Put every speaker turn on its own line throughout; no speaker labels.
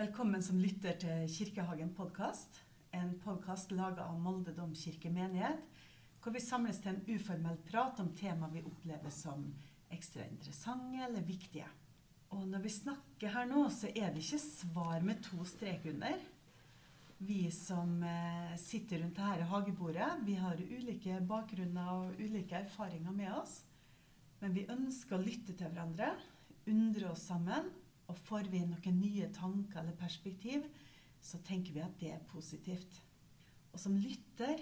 Velkommen som lytter til Kirkehagen podkast. En podkast laga av Molde domkirke menighet, hvor vi samles til en uformell prat om temaer vi opplever som ekstra interessante eller viktige. Og når vi snakker her nå, så er det ikke svar med to strek under. Vi som eh, sitter rundt dette hagebordet, vi har ulike bakgrunner og ulike erfaringer med oss. Men vi ønsker å lytte til hverandre, undre oss sammen, og får vi noen nye tanker eller perspektiv, så tenker vi at det er positivt. Og som lytter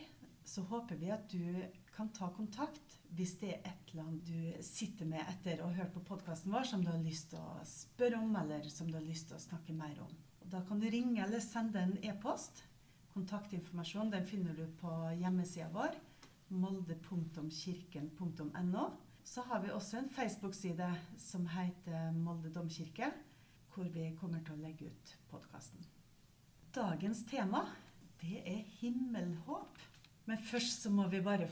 så håper vi at du kan ta kontakt hvis det er et eller annet du sitter med etter å ha hørt på podkasten vår som du har lyst til å spørre om, eller som du har lyst til å snakke mer om. Og da kan du ringe eller sende en e-post. Kontaktinformasjon den finner du på hjemmesida vår molde.kirken.no. Så har vi også en Facebook-side som heter Molde domkirke, hvor vi kommer til å legge ut podkasten. Dagens tema det er himmelhåp. Men først så må vi bare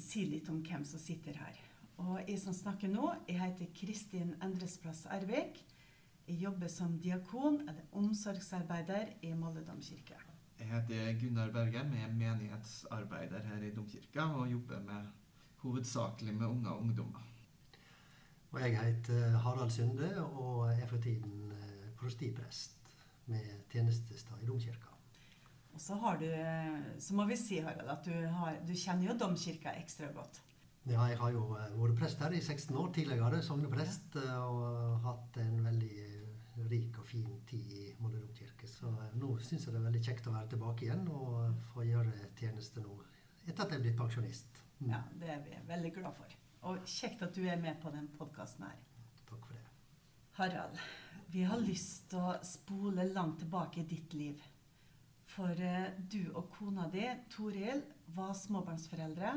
si litt om hvem som sitter her. Og jeg som snakker nå, jeg heter Kristin Endresplass Ervik. Jeg jobber som diakon eller omsorgsarbeider i Molde domkirke.
Jeg heter Gunnar Bergem, jeg er menighetsarbeider her i domkirka og jobber med, hovedsakelig med unge og ungdommer.
Og jeg heter Harald Sunde og er for tiden prostiprest med tjenestestad i domkirka.
Og så har du, så må vi si Harald, at du, har, du kjenner jo domkirka ekstra godt.
Ja, jeg har jo eh, vært prest her i 16 år tidligere, sogneprest, eh, og hatt en veldig eh, rik og fin tid i Molde domkirke. Så nå syns jeg det er veldig kjekt å være tilbake igjen og få gjøre tjeneste nå etter at jeg er blitt pensjonist.
Mm. Ja, det er vi veldig glad for. Og kjekt at du er med på den podkasten her.
Takk for det.
Harald, vi har lyst til å spole langt tilbake i ditt liv. For du og kona di, Toril, var småbarnsforeldre.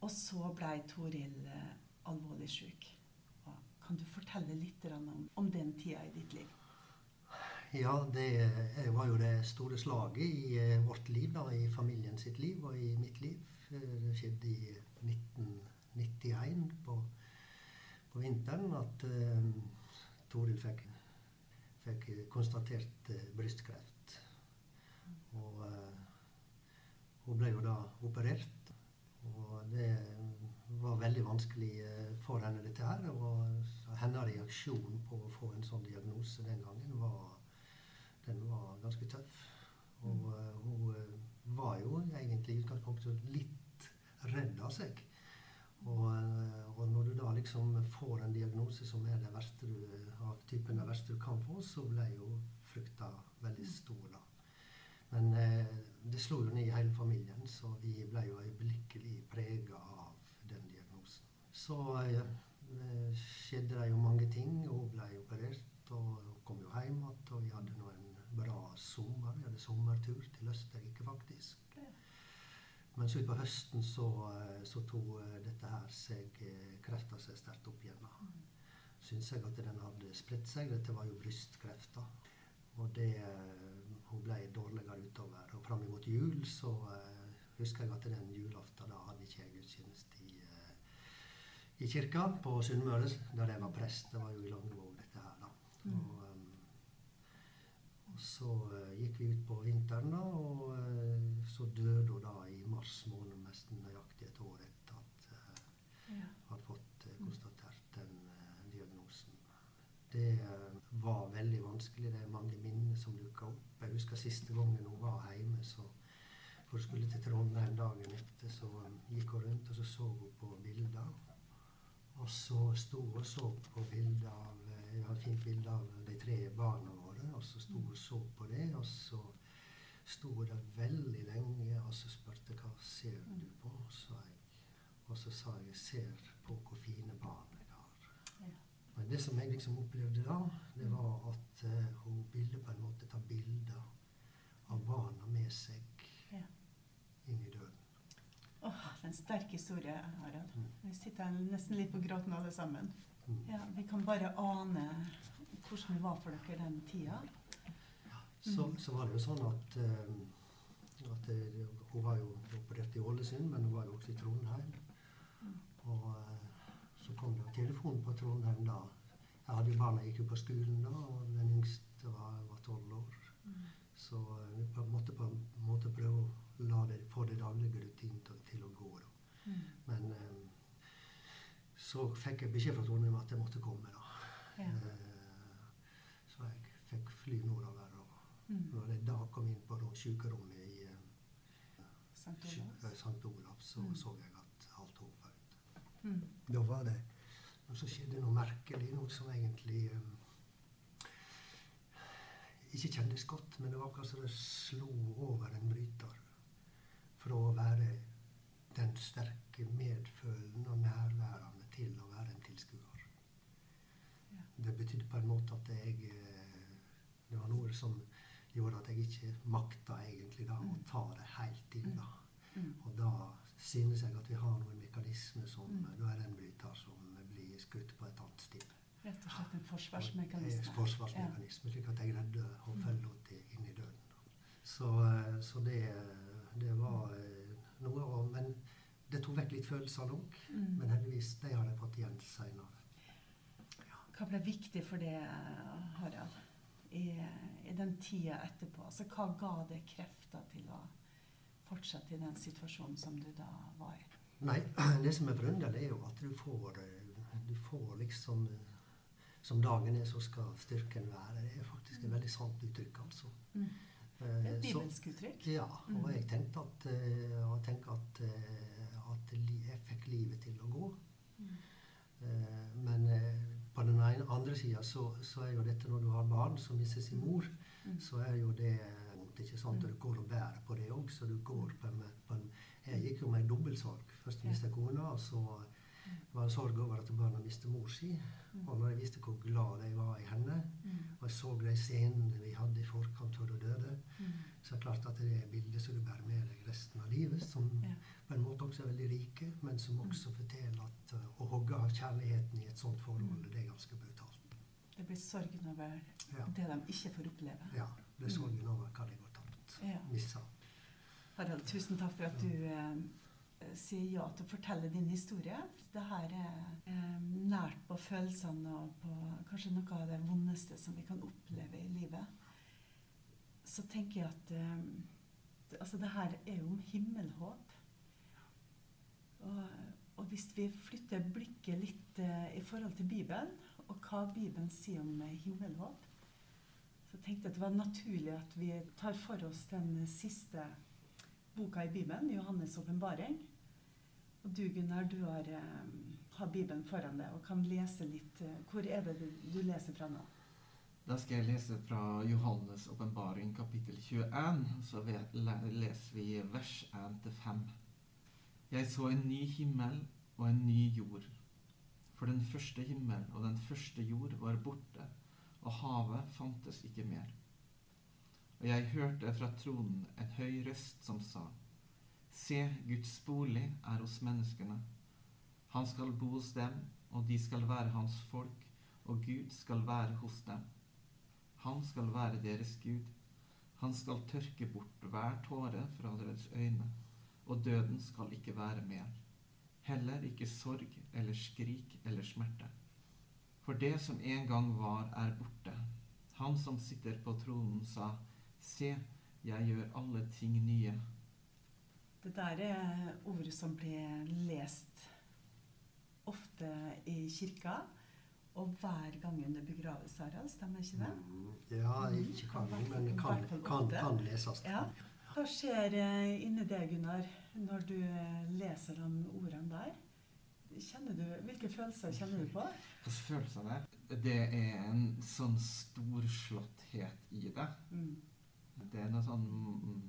Og så blei Toril eh, alvorlig syk. Kan du fortelle litt om, den tida i ditt liv?
Ja, det var jo det store slaget i eh, vårt liv, da, i familien sitt liv og i mitt liv. Det skjedde i 1991 på, på vinteren at Toril fikk, fikk konstatert uh, brystkreft. Og uh, hun ble jo da operert og det var veldig vanskelig eh, for henne, dette her. Og hennes reaksjon på å få en sånn diagnose den gangen var, den var ganske tøff. Og hun var jo egentlig i utgangspunktet litt redd av seg. Og, uh, og, når du da liksom får en diagnose som er det verste du, av typen det verste du kan få, så ble jo frykta veldig stor da. Men eh, det slo jo ned i hele familien, så vi ble jo øyeblikkelig prega av den diagnosen. Så eh, skjedde det jo mange ting. Hun ble operert og hun kom jo hjem igjen. Og vi hadde nå en bra sommer. Vi hadde sommertur til Østerrike, faktisk. Men så utpå høsten så, eh, så tok eh, dette her seg eh, krefta seg sterkt opp igjen. da. Syns jeg at den hadde spredt seg. Dette var jo brystkrefter. Og det hun ble dårligere utover. Og fram mot jul så uh, husker jeg at den julaften da hadde ikke jeg gudstjeneste i, i kirka på Sunnmøre, der jeg var prest. Det var jo i Langevåg, dette her, da. Mm. Og, og, så gikk vi ut på vinteren, da, og så døde hun da i mars måned, nesten nøyaktig et år etter at hun ja. hadde fått konstatert den diagnosen. Det var veldig vanskelig. Det er mange minner som dukka opp. Jeg husker siste gangen hun var hjemme. så For hun skulle til Trondheim dagen etter, så gikk hun rundt og så så hun på bilder. Og så sto hun og så på bilder av Jeg har et fint bilde av de tre barna våre. Og så sto hun og så på det, og så sto hun der veldig lenge og så spurte hva ser du på, Og sa jeg. Og så sa jeg ser på hvor fine barn. Men det som jeg liksom opplevde da, det var at uh, hun ville på en måte ta bilder av barna med seg ja. inn i døden.
Åh, oh, en sterk historie, Harald. Mm. Vi sitter nesten litt på gråten alle sammen. Mm. Ja, vi kan bare ane hvordan det var for dere den tida.
Ja, så, mm. så, var det jo sånn at, uh, at det, hun var jo operert i Ålesund, men hun var jo også i Trondheim. Mm. Og så kom det telefonpatruljen den da. Jeg hadde jo barna gikk jo på skolen da, og den yngste var tolv år. Så eh, vi måtte på en måte prøve å la det, få det daglige rutinen til, til, å gå. da.
Mm.
Men eh, så fikk jeg beskjed fra Trondheim at jeg måtte komme. da.
Ja.
Eh, så jeg fikk fly nordover. og
mm.
Når jeg da kom inn på sykerommet i eh,
St. Olavs,
eh, Olav, så
mm.
så jeg at alt håpet ut.
Mm.
Da var det og så skjedde noe merkelig, noe som egentlig um, ikke kjennes godt, men det var akkurat som det slo over en bryter. Fra å være den sterke, medfølende og nærværende til å være en tilskuer.
Ja.
Det betydde på en måte at jeg eh, Det var noe som gjorde at jeg ikke makta egentlig da å
Mm.
ta det helt inn. da.
Mm.
Og da synes jeg at vi har noen mekanismer som
Mm.
Da er det en bryter som blir skutt på et annet sted.
Rett og slett en
En
forsvarsmekanisme.
forsvarsmekanisme, slik at jeg redde å
Mm.
inn i døden. Så, eh, så det, det var eh, noe å Men det tok vekk litt følelser nok.
Mm.
Men heldigvis, de har jeg fått igjen seinere.
Hva ble viktig for det, Harald, i, i den tida etterpå? Altså, hva ga det krefter til å fortsette i den situasjonen som du da var i?
Nei, det som er forunderlig, er jo at du får, eh, du får liksom eh, Som dagen er, så skal styrken være. Det er faktisk et veldig sant uttrykk, altså.
Mm.
Eh,
Det er et bibelsk uttrykk.
Ja, og
Mm.
jeg tenkte at, eh, og tenker at, eh, at jeg fikk livet til å gå.
Mm.
Eh, Men eh, på den ene, andre sida så, så er jo dette når du har barn som mister sin mor,
Mm.
så er jo det vondt. ikke sant? Og du går og bærer på det òg, så du går på en, på en Jeg gikk jo med dobbeltsorg. Først
Ja.
mistet jeg kona, og så var en sorg over at barna mistet mor si.
Mm.
Og når jeg visste hvor glad de var i henne,
Mm.
og jeg så de scenene vi hadde i forkant før hun døde,
Mm.
så er det klart at det er bilder som du bærer med deg resten av livet, som på en måte også er veldig rike, men som også forteller at uh, å hogge av kjærligheten i et sånt forhold, det er ganske brutalt.
Det blir sorgen over
Ja,
det de ikke får oppleve.
ja det er sorgen over hva de går tapt.
Ja.
Missa.
Harald, tusen takk for at du eh, sier ja til å fortelle din historie. Det her er eh, nært på følelsene og på kanskje noe av det vondeste som vi kan oppleve i livet. Så tenker jeg at eh, altså det her er jo om himmelhåp. Og, og hvis vi flytter blikket litt eh, i forhold til Bibelen, og hva Bibelen sier om himmelhåp, så tenkte jeg at det var naturlig at vi tar for oss den siste boka i Bibelen, Johannes' åpenbaring. Og du, Gunnar, du har, eh, har Bibelen foran deg og kan lese litt. eh, hvor er det du, du leser fra nå?
Da skal jeg lese fra Johannes' åpenbaring kapittel 21. Så leser vi vers 1-5. Jeg så en ny himmel og en ny jord. For den første himmel og den første jord var borte, og havet fantes ikke mer. Og jeg hørte fra tronen en høy røst som sa:" Se, Guds bolig er hos menneskene. Han skal bo hos dem, og de skal være hans folk, og Gud skal være hos dem. Han skal være deres Gud. Han skal tørke bort hver tåre fra deres øyne, og døden skal ikke være mer. Heller ikke sorg eller skrik eller smerte. For det som en gang var, er borte. Han som sitter på tronen, sa, Se, jeg gjør alle ting nye.
Det der er ord som blir lest ofte i kirka, og hver gang under begravelse, Harald. Stemmer ikke det?
Mm, Ja, ikke kan, men det kan, kan, kan leses.
Ja. Hva skjer eh, inni deg, Gunnar, når du eh, leser de ordene der? Du, hvilke følelser kjenner du på?
Hvilke følelser det er? Det er en sånn storslåtthet i det.
Mm.
Det er noe sånn mm,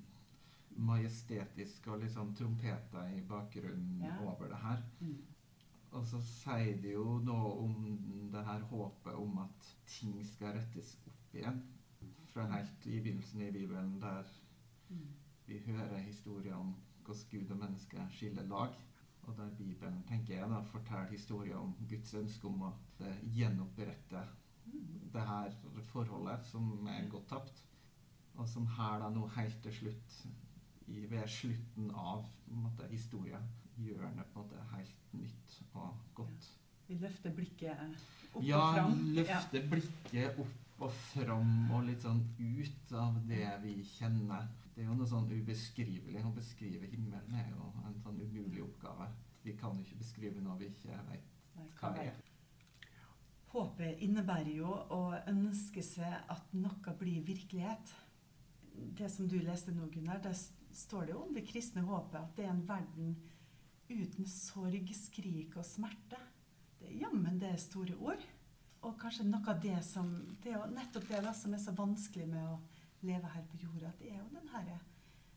majestetisk og liksom trompeter i bakgrunnen
Ja.
over det her.
Mm.
Og så sier det jo noe om det her håpet om at ting skal rettes opp igjen. Fra helt i begynnelsen i Bibelen, der
Mm.
vi hører historier om hvordan Gud og menneske skiller lag. Og der Bibelen tenker jeg da, forteller historier om Guds ønske om å gjenopprette
Mm.
det her forholdet som er gått tapt. Og som her da nå helt til slutt, i, ved slutten av måte, historien, gjør det på en måte helt nytt og godt.
Vi løfter blikket opp
Ja,
og fram.
løfte blikket opp og fram og litt sånn ut av det vi kjenner. Det er jo noe sånn ubeskrivelig. Å beskrive himmelen er jo en sånn umulig oppgave. Vi kan jo ikke beskrive noe vi ikke vet Hva er?
Håpet innebærer jo å ønske seg at noe blir virkelighet. Det som du leste nå, Gunnar, der s- står det jo om det kristne håpet at det er en verden uten sorg, skrik og smerte. Det er jammen det er store ord. Og kanskje noe av det som Det er nettopp det da, som er så vanskelig med å leve her på jorda. Det er jo den herre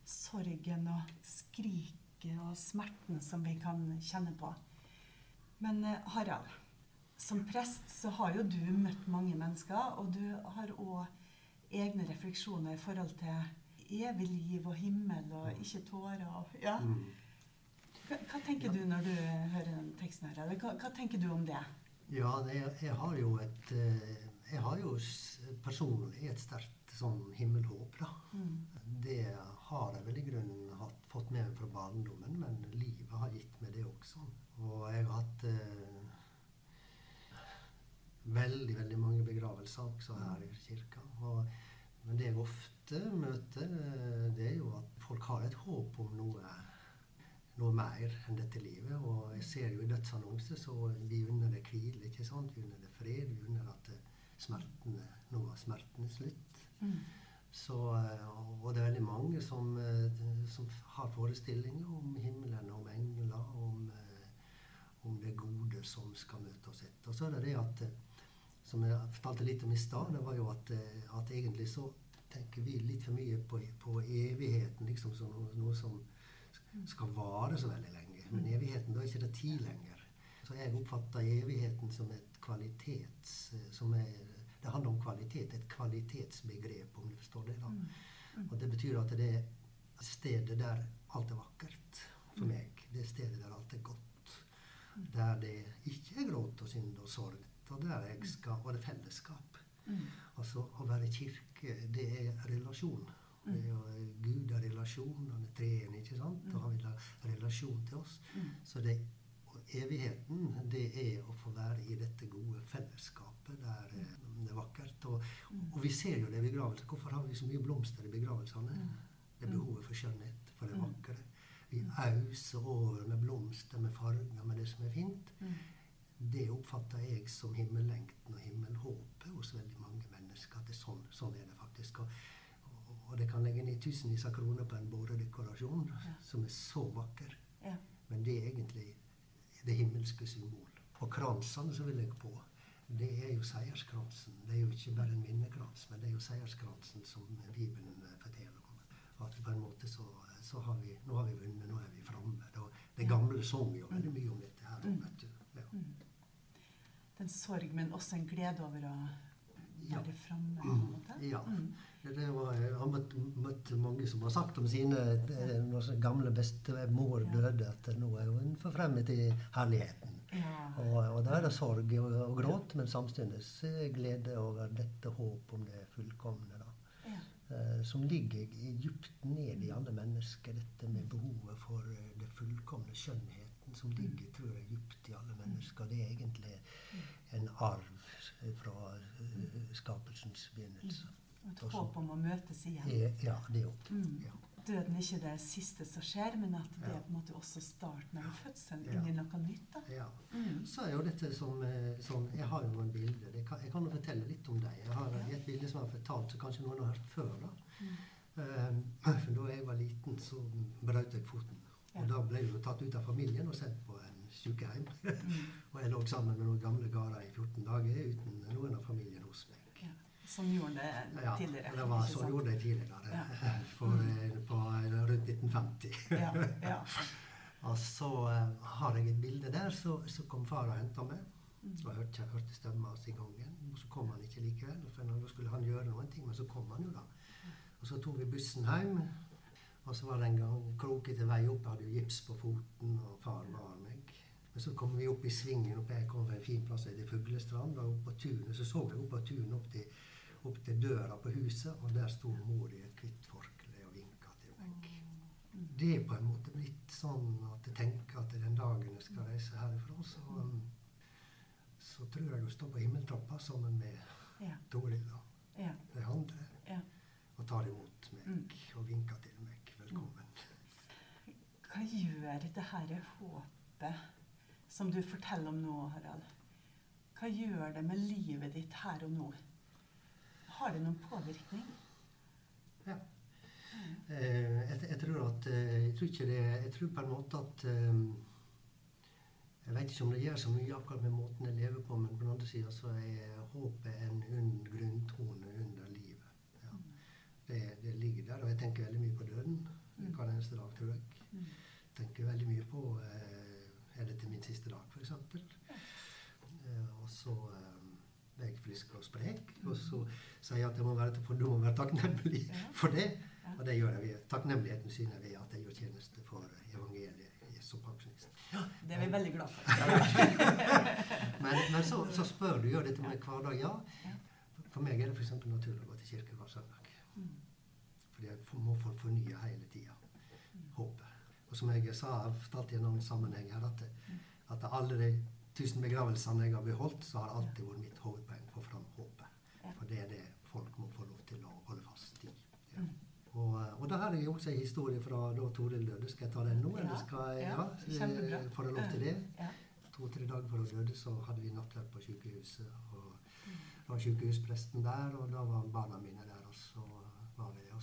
sorgen og skriket og smerten som vi kan kjenne på. Men eh, Harald, som prest så har jo du møtt mange mennesker, og du har òg egne refleksjoner i forhold til evig liv og himmel og ikke tårer. Og, ja.
Mm.
hva, hva tenker du når du hører den teksten her? Eller hva, hva tenker du om det?
Ja, det, jeg har jo et eh, Jeg har jo personlig et sterkt sånn himmelhåp, da.
Mm.
Det har jeg vel i grunnen hatt, fått med meg fra barndommen, men livet har gitt meg det også. Og jeg har hatt eh, veldig, veldig mange begravelser også her i kirka. Og, men det jeg ofte møter, eh, det er jo at folk har et håp om noe, noe mer enn dette livet. Og jeg ser jo i dødsannonser så vi unner det hvile, ikke sant? Vi unner det fred, vi unner at eh, smertene, nå er smertene slutt.
Mm.
Så, eh, og det er veldig mange som, som har forestillinger om himmelen, om engler, om, om det gode som skal møte oss etter. Og så er det det at, som jeg fortalte litt om i stad, det var jo at, eh, at egentlig så tenker vi litt for mye på, på evigheten, liksom som noe, noe som skal vare så veldig lenge. Men evigheten, da er ikke det tid lenger. Så jeg oppfatter evigheten som et kvalitets... eh, Som er, det handler om kvalitet. Et kvalitetsbegrep, om du forstår det. da.
Mm.
Og det betyr at det er stedet der alt er vakkert for meg. Det er stedet der alt er godt. Der det ikke er gråt og synd og sorg. Og der jeg skal, det er fellesskap.
Mm.
Altså å være kirke, det er relasjon. Det er jo Gud er relasjon, han er treen, ikke sant? Og han vil ha relasjon til oss.
Mm.
Så det, og evigheten, det er å få være i dette gode fellesskapet der eh, det er vakkert. Og, og vi ser jo det i begravelser. Hvorfor har vi så mye blomster i begravelsene? Det er behovet for skjønnhet, for det vakre. Vi auser over med blomster, med farger, med det som er fint.
Mm.
Det oppfatter jeg som himmellengten og himmelhåpet hos veldig mange mennesker. At det er sånn, sånn er det faktisk. Og, og, og det kan legge ned tusenvis av kroner på en båredekorasjon
Ja.
som er så vakker.
Ja.
Men det er egentlig det himmelske symbol. Og kransene som vi legger på, det er jo seierskransen. Det er jo ikke bare en minnekrans, men det er jo seierskransen som Bibelen forteller om. At på en måte så, så har vi Nå har vi vunnet, nå er vi framme. Det gamle sang jo veldig mye om dette her.
Mm.
vet du. Ja.
Den sorg, men også en glede over å
Ja.
være framme. på en måte.
Ja.
Mm.
Det var, jeg har møtt, møtt mange som har sagt om sine eh, når gamle bestemor
Ja.
døde, at nå er hun forfremmet i herligheten.
Ja.
Og, og da er det sorg og, og gråt, men samtidig eh, glede over dette håp om det fullkomne. da.
Ja.
Eh, som ligger i- dypt ned i alle mennesker, dette med behovet for eh, det fullkomne skjønnheten som ligger tror jeg, dypt i alle mennesker. Det er egentlig en arv fra eh, skapelsens begynnelse.
Og Et håp om å møtes igjen.
Ja, det òg.
Mm.
Ja.
Døden er ikke det siste som skjer, men at det er på en måte også starten av fødselen
Ja.
inn i noe nytt. da.
Ja.
Mm.
Så er jo dette som, eh, som Jeg har jo noen bilder. Jeg kan, jeg kan jo fortelle litt om dem. Jeg har
Ja.
et bilde som jeg har fortalt, som kanskje noen har hørt før. da.
Mm.
Um, For da jeg var liten, så brøt jeg foten. Og da ble jeg tatt ut av familien og sendt på en sykehjem.
Mm.
og jeg lå sammen med noen gamle karer i 14 dager uten noen av familien hos meg.
Ja. Sånn gjorde det det
Ja,
tidligere.
det var,
ikke
så
sant?
gjorde jeg tidligere.
Ja.
For, eh, på eh, rundt 1950.
Ja, ja.
Og så uh, har jeg et bilde der, så, så kom far og henta meg.
Mm.
Og hørte, jeg hørte stemma hans i gangen. Og så kom han ikke likevel. For da skulle han gjøre noen ting, men så kom han jo, da. Og så tok vi bussen hjem. Og så var det en gang krokete vei opp. Jeg hadde jo gips på foten, og far bar meg. Men så kom vi opp i svingen. og jeg kom fra en fin plass som heter Fuglestrand. Og opp på tunet så så jeg opp på tunet opp til, opp til døra på huset, og der sto mor i et hvitt forkle og vinka til meg. Det er på en måte blitt sånn at jeg tenker at den dagen jeg skal reise herifra, så, så tror jeg du står på himmeltrappa sammen med
Ja.
Toril og
Ja.
de andre
Ja.
og tar imot meg
Mm.
og vinker til velkommen.
Hva gjør dette håpet som du forteller om nå, Harald, hva gjør det med livet ditt her og nå? Har det noen påvirkning?
Ja. Eh, jeg, jeg tror at eh, Jeg tror ikke det Jeg tror på en måte at eh, Jeg vet ikke om det gjør så mye akkurat med måten jeg lever på, men på den andre sida så er håpet en unn grunntone under livet. Ja. Det, det ligger der, og jeg tenker veldig mye på døden
Mm.
Hver eneste dag, tror jeg.
Mm.
tenker veldig mye på eh, Er dette min siste dag, f.eks.? Eh, og så eh, er jeg frisk og sprek. Og så sier jeg at jeg må være, for du må være takknemlig for det. Og det gjør jeg ved takknemligheten syner ved at jeg gjør tjeneste for evangeliet som pensjonist.
Det er vi veldig glad for.
Men, men så, så spør du gjør dette med hverdag. Ja.
Ja.
For meg er det f.eks. naturlig å gå til kirke hver søndag.
Mm.
Jeg må få fornye hele tida håpet. Og som jeg sa, jeg har fortalt i en annen sammenheng her, at, at alle de tusen begravelsene jeg har beholdt, så har alltid vært mitt hovedpoeng å få fram håpet. For det er det folk må få lov til å holde fast i. Ja.
Mm.
Og, eh, og da har jeg også en historie fra da Toril døde. Skal jeg ta den nå?
Ja,
Eller skal jeg,
ja,
ja, eh, Får jeg lov til det?
Ja.
To-tre dager før hun døde, så hadde vi nattverd på sykehuset. Og da var sykehuspresten der, og da var barna mine der, og så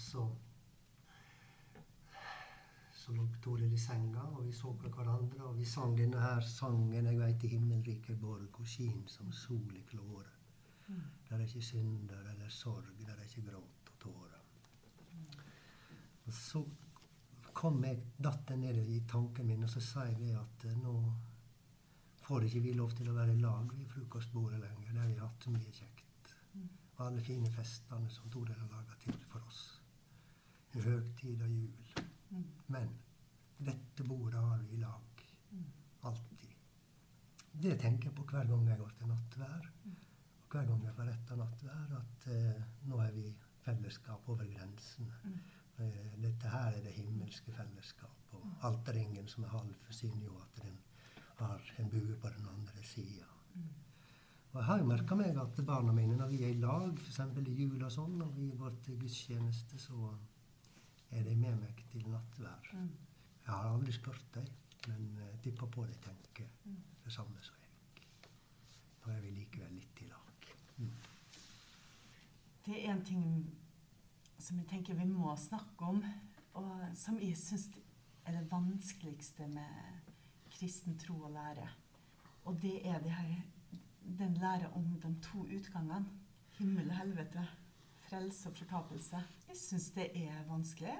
så så lå Toril i senga, og vi så på hverandre, og vi sang denne her sangen 'Jeg veit i himmelriket borg, hvor skin som sol i klåre'.
Mm.
Der er ikke synder eller sorg, der er ikke gråt og tårer. Og så kom jeg, datt jeg ned i tanken min, og så sa jeg det at eh, nå får ikke vi lov til å være i lag ved frokostbordet lenger. Det har vi hatt så mye kjekt.
Mm.
Og alle fine festene som Toril har laga til for oss. I høgtid og jul.
Mm.
Men dette bordet har vi i lag.
Mm.
Alltid. Det tenker jeg på hver gang jeg går til nattvær.
Mm.
Og hver gang jeg får retta nattvær, at eh, nå er vi fellesskap over grensene. Eh, dette her er det himmelske fellesskap. Og alterringen som er halv, forsyner jo at den har en bue på den andre sida. Og jeg har jo merka meg at barna mine, når vi er i lag, f.eks. i jul og sånn, når vi går til gudstjeneste, så er de med meg til nattvær.
Mm.
Jeg har aldri spurt dem, men uh, tipper på de tenker
Mm.
det samme som jeg. Da er vi likevel litt i lag. Mm.
Det er en ting som jeg tenker vi må snakke om, og som jeg syns er det vanskeligste med kristen tro og lære. Og det er det her, den lære om de to utgangene. Himmel og helvete. Frelse og fortapelse. Jeg syns det er vanskelig.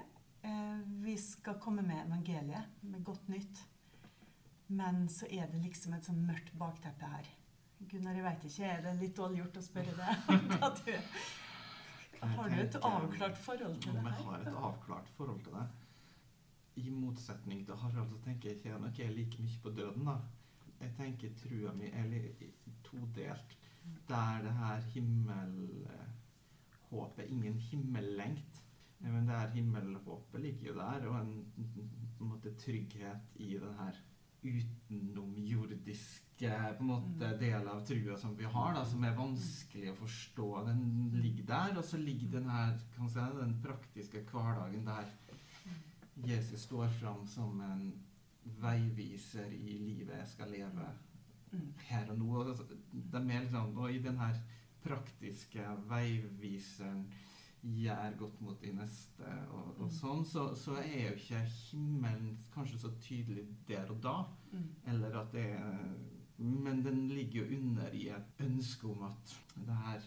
Eh, vi skal komme med evangeliet, med godt nytt. Men så er det liksom et sånn mørkt bakteppe her. Gunnar, jeg veit ikke, er det litt dårlig gjort å spørre deg? Hva du, har du et avklart forhold til det
Om jeg har et avklart forhold til det. I motsetning til Harald så tenker jeg ikke nok jeg like mye på døden. da. Jeg tenker trua mi er todelt. Der det her himmelhåpet Ingen himmellengt. Men det her himmelhåpet ligger jo der, og en, en måte trygghet i den her utenomjordiske på en måte,
Mm.
del av trua som vi har, da, som er vanskelig å forstå. Den ligger der, og så ligger den her kan si, den praktiske hverdagen der Jesus står fram som en veiviser i livet jeg skal leve
Mm.
her og nå. Og det- De er liksom, og i den her praktiske veiviseren gjør godt mot de neste og, og
Mm.
sånn, så, så er jo ikke himmelen kanskje så tydelig der og da.
Mm.
Eller at det er Men den ligger jo under i et ønske om at det her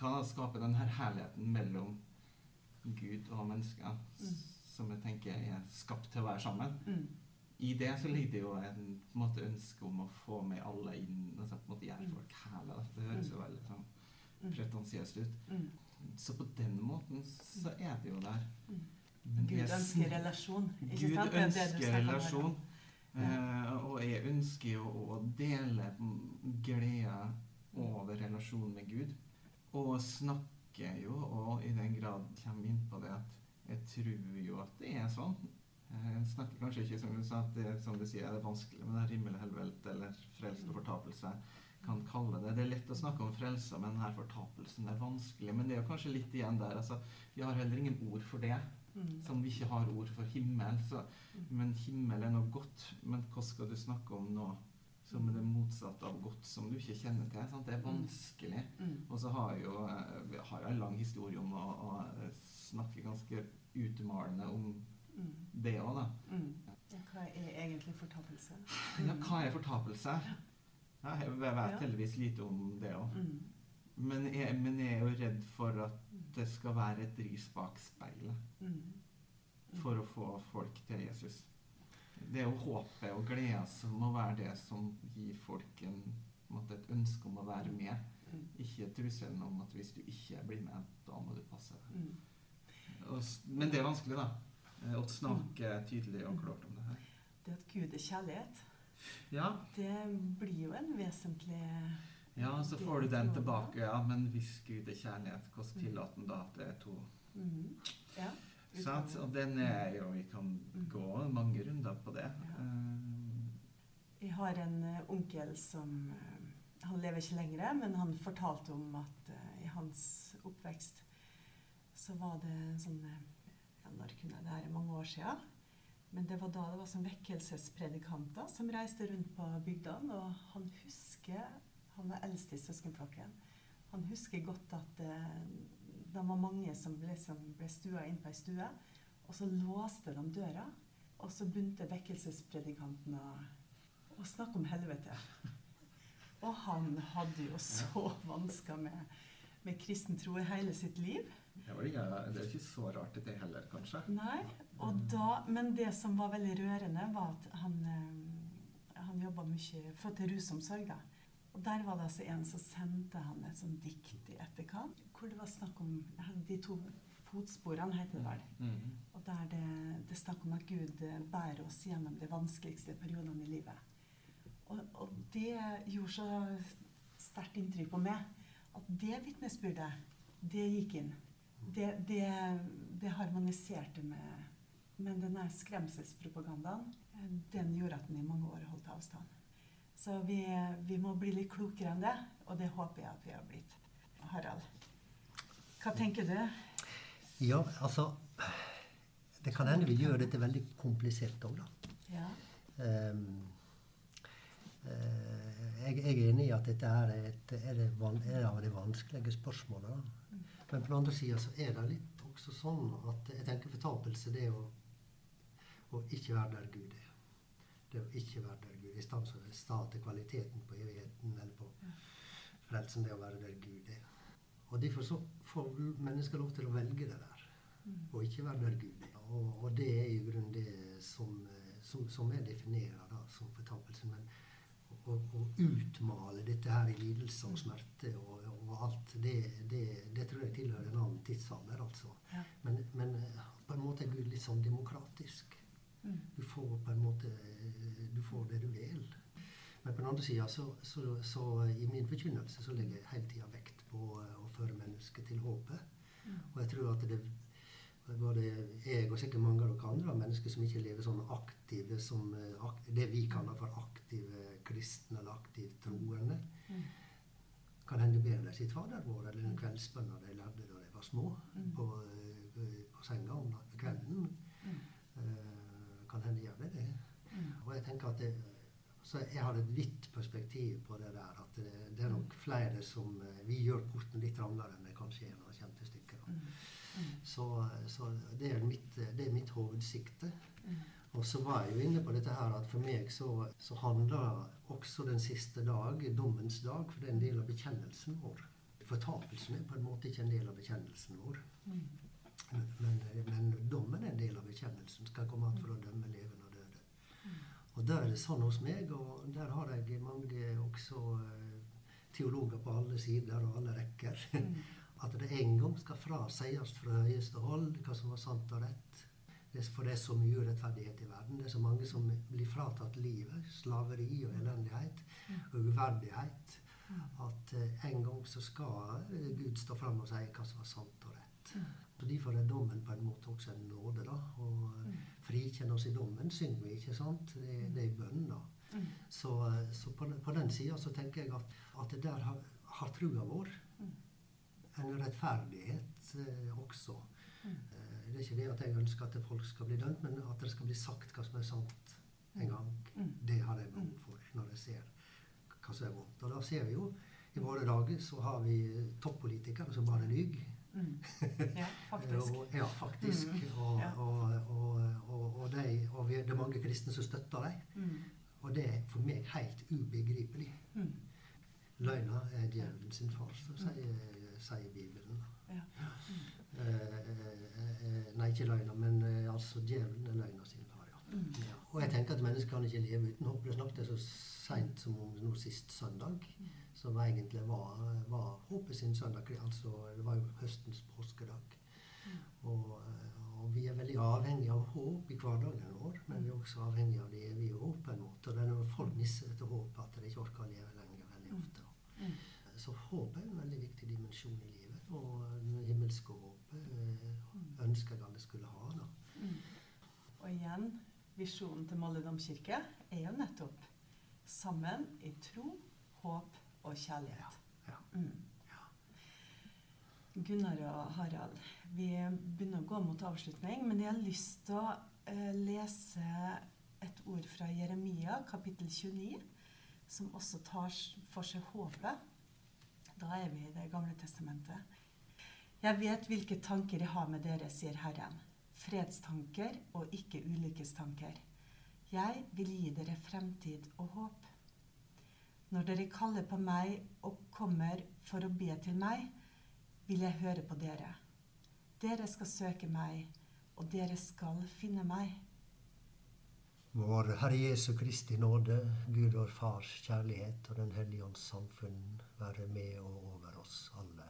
kan skape den her herligheten mellom Gud og mennesker,
Mm.
som jeg tenker er skapt til å være sammen.
Mm.
I det så ligger det jo en på en måte, ønske om å få med alle inn altså på en måte gjøre
Mm.
folk herlige. Det høres jo veldig sånn. Pretensiøst ut.
Mm.
Så på den måten så er det jo der.
Mm.
Men
Gud ønsker relasjon. Ikke
Gud
sant? Det det
ønsker relasjon. Eh, og jeg ønsker jo å dele gleda over relasjonen med Gud. Og snakker jo, og i den grad kommer inn på det, at jeg tror jo at det er sånn. Eh, Jeg snakker kanskje ikke som du sa, at det som du sier, er det vanskelig med det himmel og helvete eller frelse og fortapelse. Kan kalle det. Det er lett å snakke om frelsa men denne fortapelsen er vanskelig. Men det er jo kanskje litt igjen der. altså, Vi har heller ingen ord for det.
Mm.
Som vi ikke har ord for himmel. Så, men himmel er noe godt. Men hva skal du snakke om nå som er det motsatte av godt, som du ikke kjenner til. Sant? Det er vanskelig.
Mm.
Og så har jo eh, vi har en lang historie om å, å snakke ganske utmalende om
Mm.
det òg, da.
Mm. Ja, hva er egentlig fortapelse?
Ja, hva er fortapelse? Ja, jeg vet heldigvis lite om det òg.
Mm.
Men, men jeg er jo redd for at det skal være et ris bak speilet
Mm.
for å få folk til Jesus. Det er jo håpet og glede som må være det som gir folk en, et ønske om å være med.
Mm.
Ikke trusselen om at hvis du ikke blir med, da må du passe deg. Men det er vanskelig, da. eh, Å snakke tydelig og klart om det her.
Det at Gud er kjærlighet,
Ja,
det blir jo en vesentlig
ja så får du den tilbake. Ja, men hvis Gud er kjærlighet, hvordan tillater han da at det er to?
Mm. Ja.
Sant? Og den er jo Vi kan gå mange runder på det.
Ja.
Eh,
Jeg har en eh, onkel som eh, Han lever ikke lenger, men han fortalte om at i hans oppvekst så var det sånn ja, Når kunne jeg det her? Mange år siden. Men det var da det var som vekkelsespredikanter som reiste rundt på bygdene. Og han husker Han var eldst i søskenflokken. Han husker godt at eh, det var mange som liksom ble stua inn på ei stue. Og så låste de døra, og så begynte vekkelsespredikanten å, snakke om helvete. Og han hadde jo så vansker med, med kristen tro i hele sitt liv.
det, var ikke, det er ikke så rart det heller, kanskje.
Nei, da, Men det som var veldig rørende, var at han, eh, han jobba mye for til rusomsorg. da. Og der var det altså en som sendte han et sånt dikt i etterkant, hvor det var snakk om de to fotsporene, heter det vel.
Mhm.
Og der det, det er snakk om at Gud eh, bærer oss gjennom de vanskeligste periodene i livet. Og, og det gjorde så sterkt inntrykk på meg at det vitnesbyrdet, det gikk inn. Det, det, det harmoniserte med Men denne skremselspropagandaen, eh, den gjorde at den i mange år holdt avstand. Så vi, vi må bli litt klokere enn det, og det håper jeg at vi har blitt. Harald, hva tenker du?
Ja, altså Det kan hende vi gjør dette veldig komplisert òg, da.
Ja.
Um, jeg, jeg er enig i at dette er, et, er, det van, er av de vanskelige spørsmålene. Men på den andre sida så er det litt også sånn at jeg tenker fortapelse det er å, å ikke være der Gud er. Det å ikke være der Gud er. I stedet for å sta til kvaliteten på evigheten eller på frelsen, det å være der Gud er. Og Derfor så får mennesker lov til å velge det der, og ikke være der Gud er. Og, og det er i grunnen det som, som, som jeg definerer da, som fortapelse. Men å, å utmale dette her i lidelse og smerte og, og alt, det, det, det tror jeg tilhører en annen tidsalder, altså.
Ja.
Men, men eh, på en måte er Gud litt sånn demokratisk.
Mm.
Du får på en måte Du får det du vil. Men på den andre sida så, så, så i min forkynnelse så legger jeg hele tida vekt på eh, å føre mennesket til håpet. Og jeg tror at det både jeg og sikkert mange av dere andre mennesker som ikke lever sånn aktive som eh, det vi kaller for aktive kristne eller aktivt troende.
Mm.
Kan hende ber de sitt Fader vår eller den kveldsbønna de lærte da de var små,
Mm.
på, eh, på senga om kvelden.
Mm.
Eh, de det.
Mm.
Og jeg tenker at det, så jeg har et vidt perspektiv på det der. At det, det er nok flere som eh, Vi gjør porten litt trangere enn det kanskje er når det kommer til stykket.
Mm. Mm.
Så, så det, er mitt, det er mitt hovedsikte.
Mm.
Og så var jeg jo inne på dette her at for meg så, så handler også den siste dag, dommens dag, for det er en del av bekjennelsen vår. Fortapelsen er på en måte ikke en del av bekjennelsen vår.
Mm.
Men, men dommen er en del av bekjennelsen. Skal komme an for å dømme levende og. Der er det sånn hos meg, og der har jeg mange også eh, teologer på alle sider og alle rekker.
Mm.
At det en gang skal frasies fra høyeste hold hva som var sant og rett. For det er så mye urettferdighet i verden. Det er så mange som blir fratatt livet. Slaveri og elendighet og uverdighet. At eh, en gang så skal Gud stå fram og si hva som var sant og rett. Så Derfor er dommen på en måte også en nåde. da, Og mm. frikjenn oss i dommen synger vi, ikke sant? Det, det er bønn, da.
Mm.
Så, eh, så på, på den sida så tenker jeg at, at det der har, har trua vår
Mm.
en rettferdighet eh, også.
Mm.
Eh, det er ikke det at jeg ønsker at folk skal bli dømt, men at det skal bli sagt hva som er sant en gang.
Mm.
Det har jeg behov for når jeg ser hva som er vondt. Og da ser vi jo i våre dager så har vi toppolitikere som bare lyver.
Mm. Ja, faktisk.
Og, ja, faktisk.
Mm.
Og, og, og, og, og, de, vi, det er mange kristne som støtter dem.
Mm.
Og det er for meg helt ubegripelig.
Mm.
Løgna er djevelen sin far, så sier, sier Bibelen.
Ja.
Mm. eh, nei, ikke løgna, men eh, altså djevelen er løgna sin far, ja.
Mm.
ja. Og jeg tenker at mennesker kan ikke leve uten håp. Det snakket jeg så seint som om nå sist søndag, som egentlig var, var håpet sin søndag. Altså, det var jo høstens påskedag. Og, eh, og vi er veldig avhengige av håp i hverdagen vår, men vi er også avhengige av det evige håpet en. Og det er når folk mister dette håpet, at de ikke orker å leve lenger veldig ofte.
Mm.
Så håp er en veldig viktig dimensjon i livet. Og det himmelske håpet eh, ønsker jeg alle skulle ha. da.
Mm. Og igjen, visjonen til Molde domkirke er jo nettopp sammen i tro, håp og kjærlighet.
Ja.
Mm. Gunnar og Harald, vi begynner å gå mot avslutning, men jeg har lyst til å eh, lese et ord fra Jeremia, kapittel 29, som også tar for seg håpet. Da er vi i Det gamle testamentet. Jeg vet hvilke tanker jeg har med dere, sier Herren. Fredstanker og ikke ulykkestanker. Jeg vil gi dere fremtid og håp. Når dere kaller på meg og kommer for å be til meg, vil jeg høre på dere. Dere skal søke meg, og dere skal finne meg.
Vår Herre Jesu Kristi nåde, Gud vår Fars kjærlighet og Den hellige ånds samfunn være med og over oss alle.